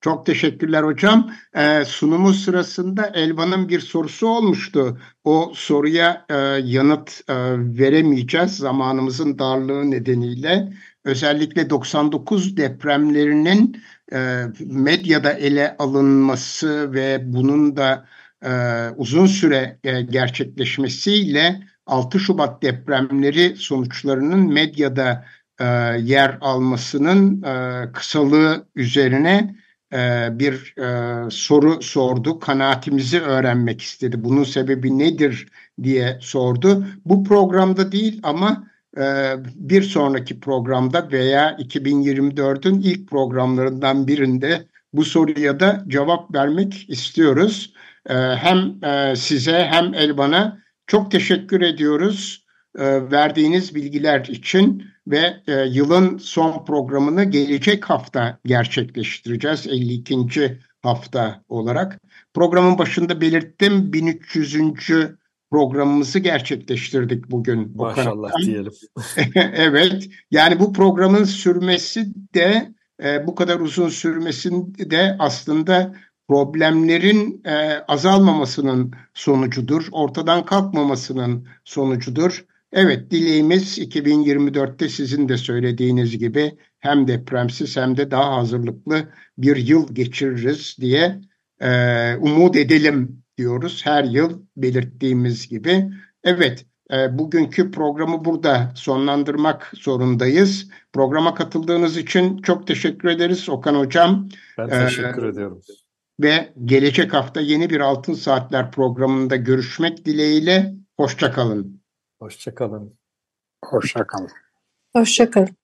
Çok teşekkürler hocam. Ee, sunumuz sırasında Elvan'ın bir sorusu olmuştu. O soruya e, yanıt e, veremeyeceğiz zamanımızın darlığı nedeniyle. Özellikle 99 depremlerinin e, medyada ele alınması ve bunun da e, uzun süre e, gerçekleşmesiyle 6 Şubat depremleri sonuçlarının medyada e, yer almasının e, kısalığı üzerine e, bir e, soru sordu. Kanaatimizi öğrenmek istedi. Bunun sebebi nedir diye sordu. Bu programda değil ama bir sonraki programda veya 2024'ün ilk programlarından birinde bu soruya da cevap vermek istiyoruz. Ee, hem e, size hem Elvan'a çok teşekkür ediyoruz e, verdiğiniz bilgiler için ve e, yılın son programını gelecek hafta gerçekleştireceğiz 52. hafta olarak. Programın başında belirttim 1300 programımızı gerçekleştirdik bugün. Maşallah diyelim. evet. Yani bu programın sürmesi de e, bu kadar uzun sürmesinde de aslında problemlerin e, azalmamasının sonucudur. Ortadan kalkmamasının sonucudur. Evet dileğimiz 2024'te sizin de söylediğiniz gibi hem depremsiz hem de daha hazırlıklı bir yıl geçiririz diye e, umut edelim diyoruz her yıl belirttiğimiz gibi. Evet e, bugünkü programı burada sonlandırmak zorundayız. Programa katıldığınız için çok teşekkür ederiz Okan Hocam. Ben teşekkür ee, ediyorum. Ve gelecek hafta yeni bir Altın Saatler programında görüşmek dileğiyle. Hoşçakalın. Hoşçakalın. Hoşçakalın. Hoşçakalın.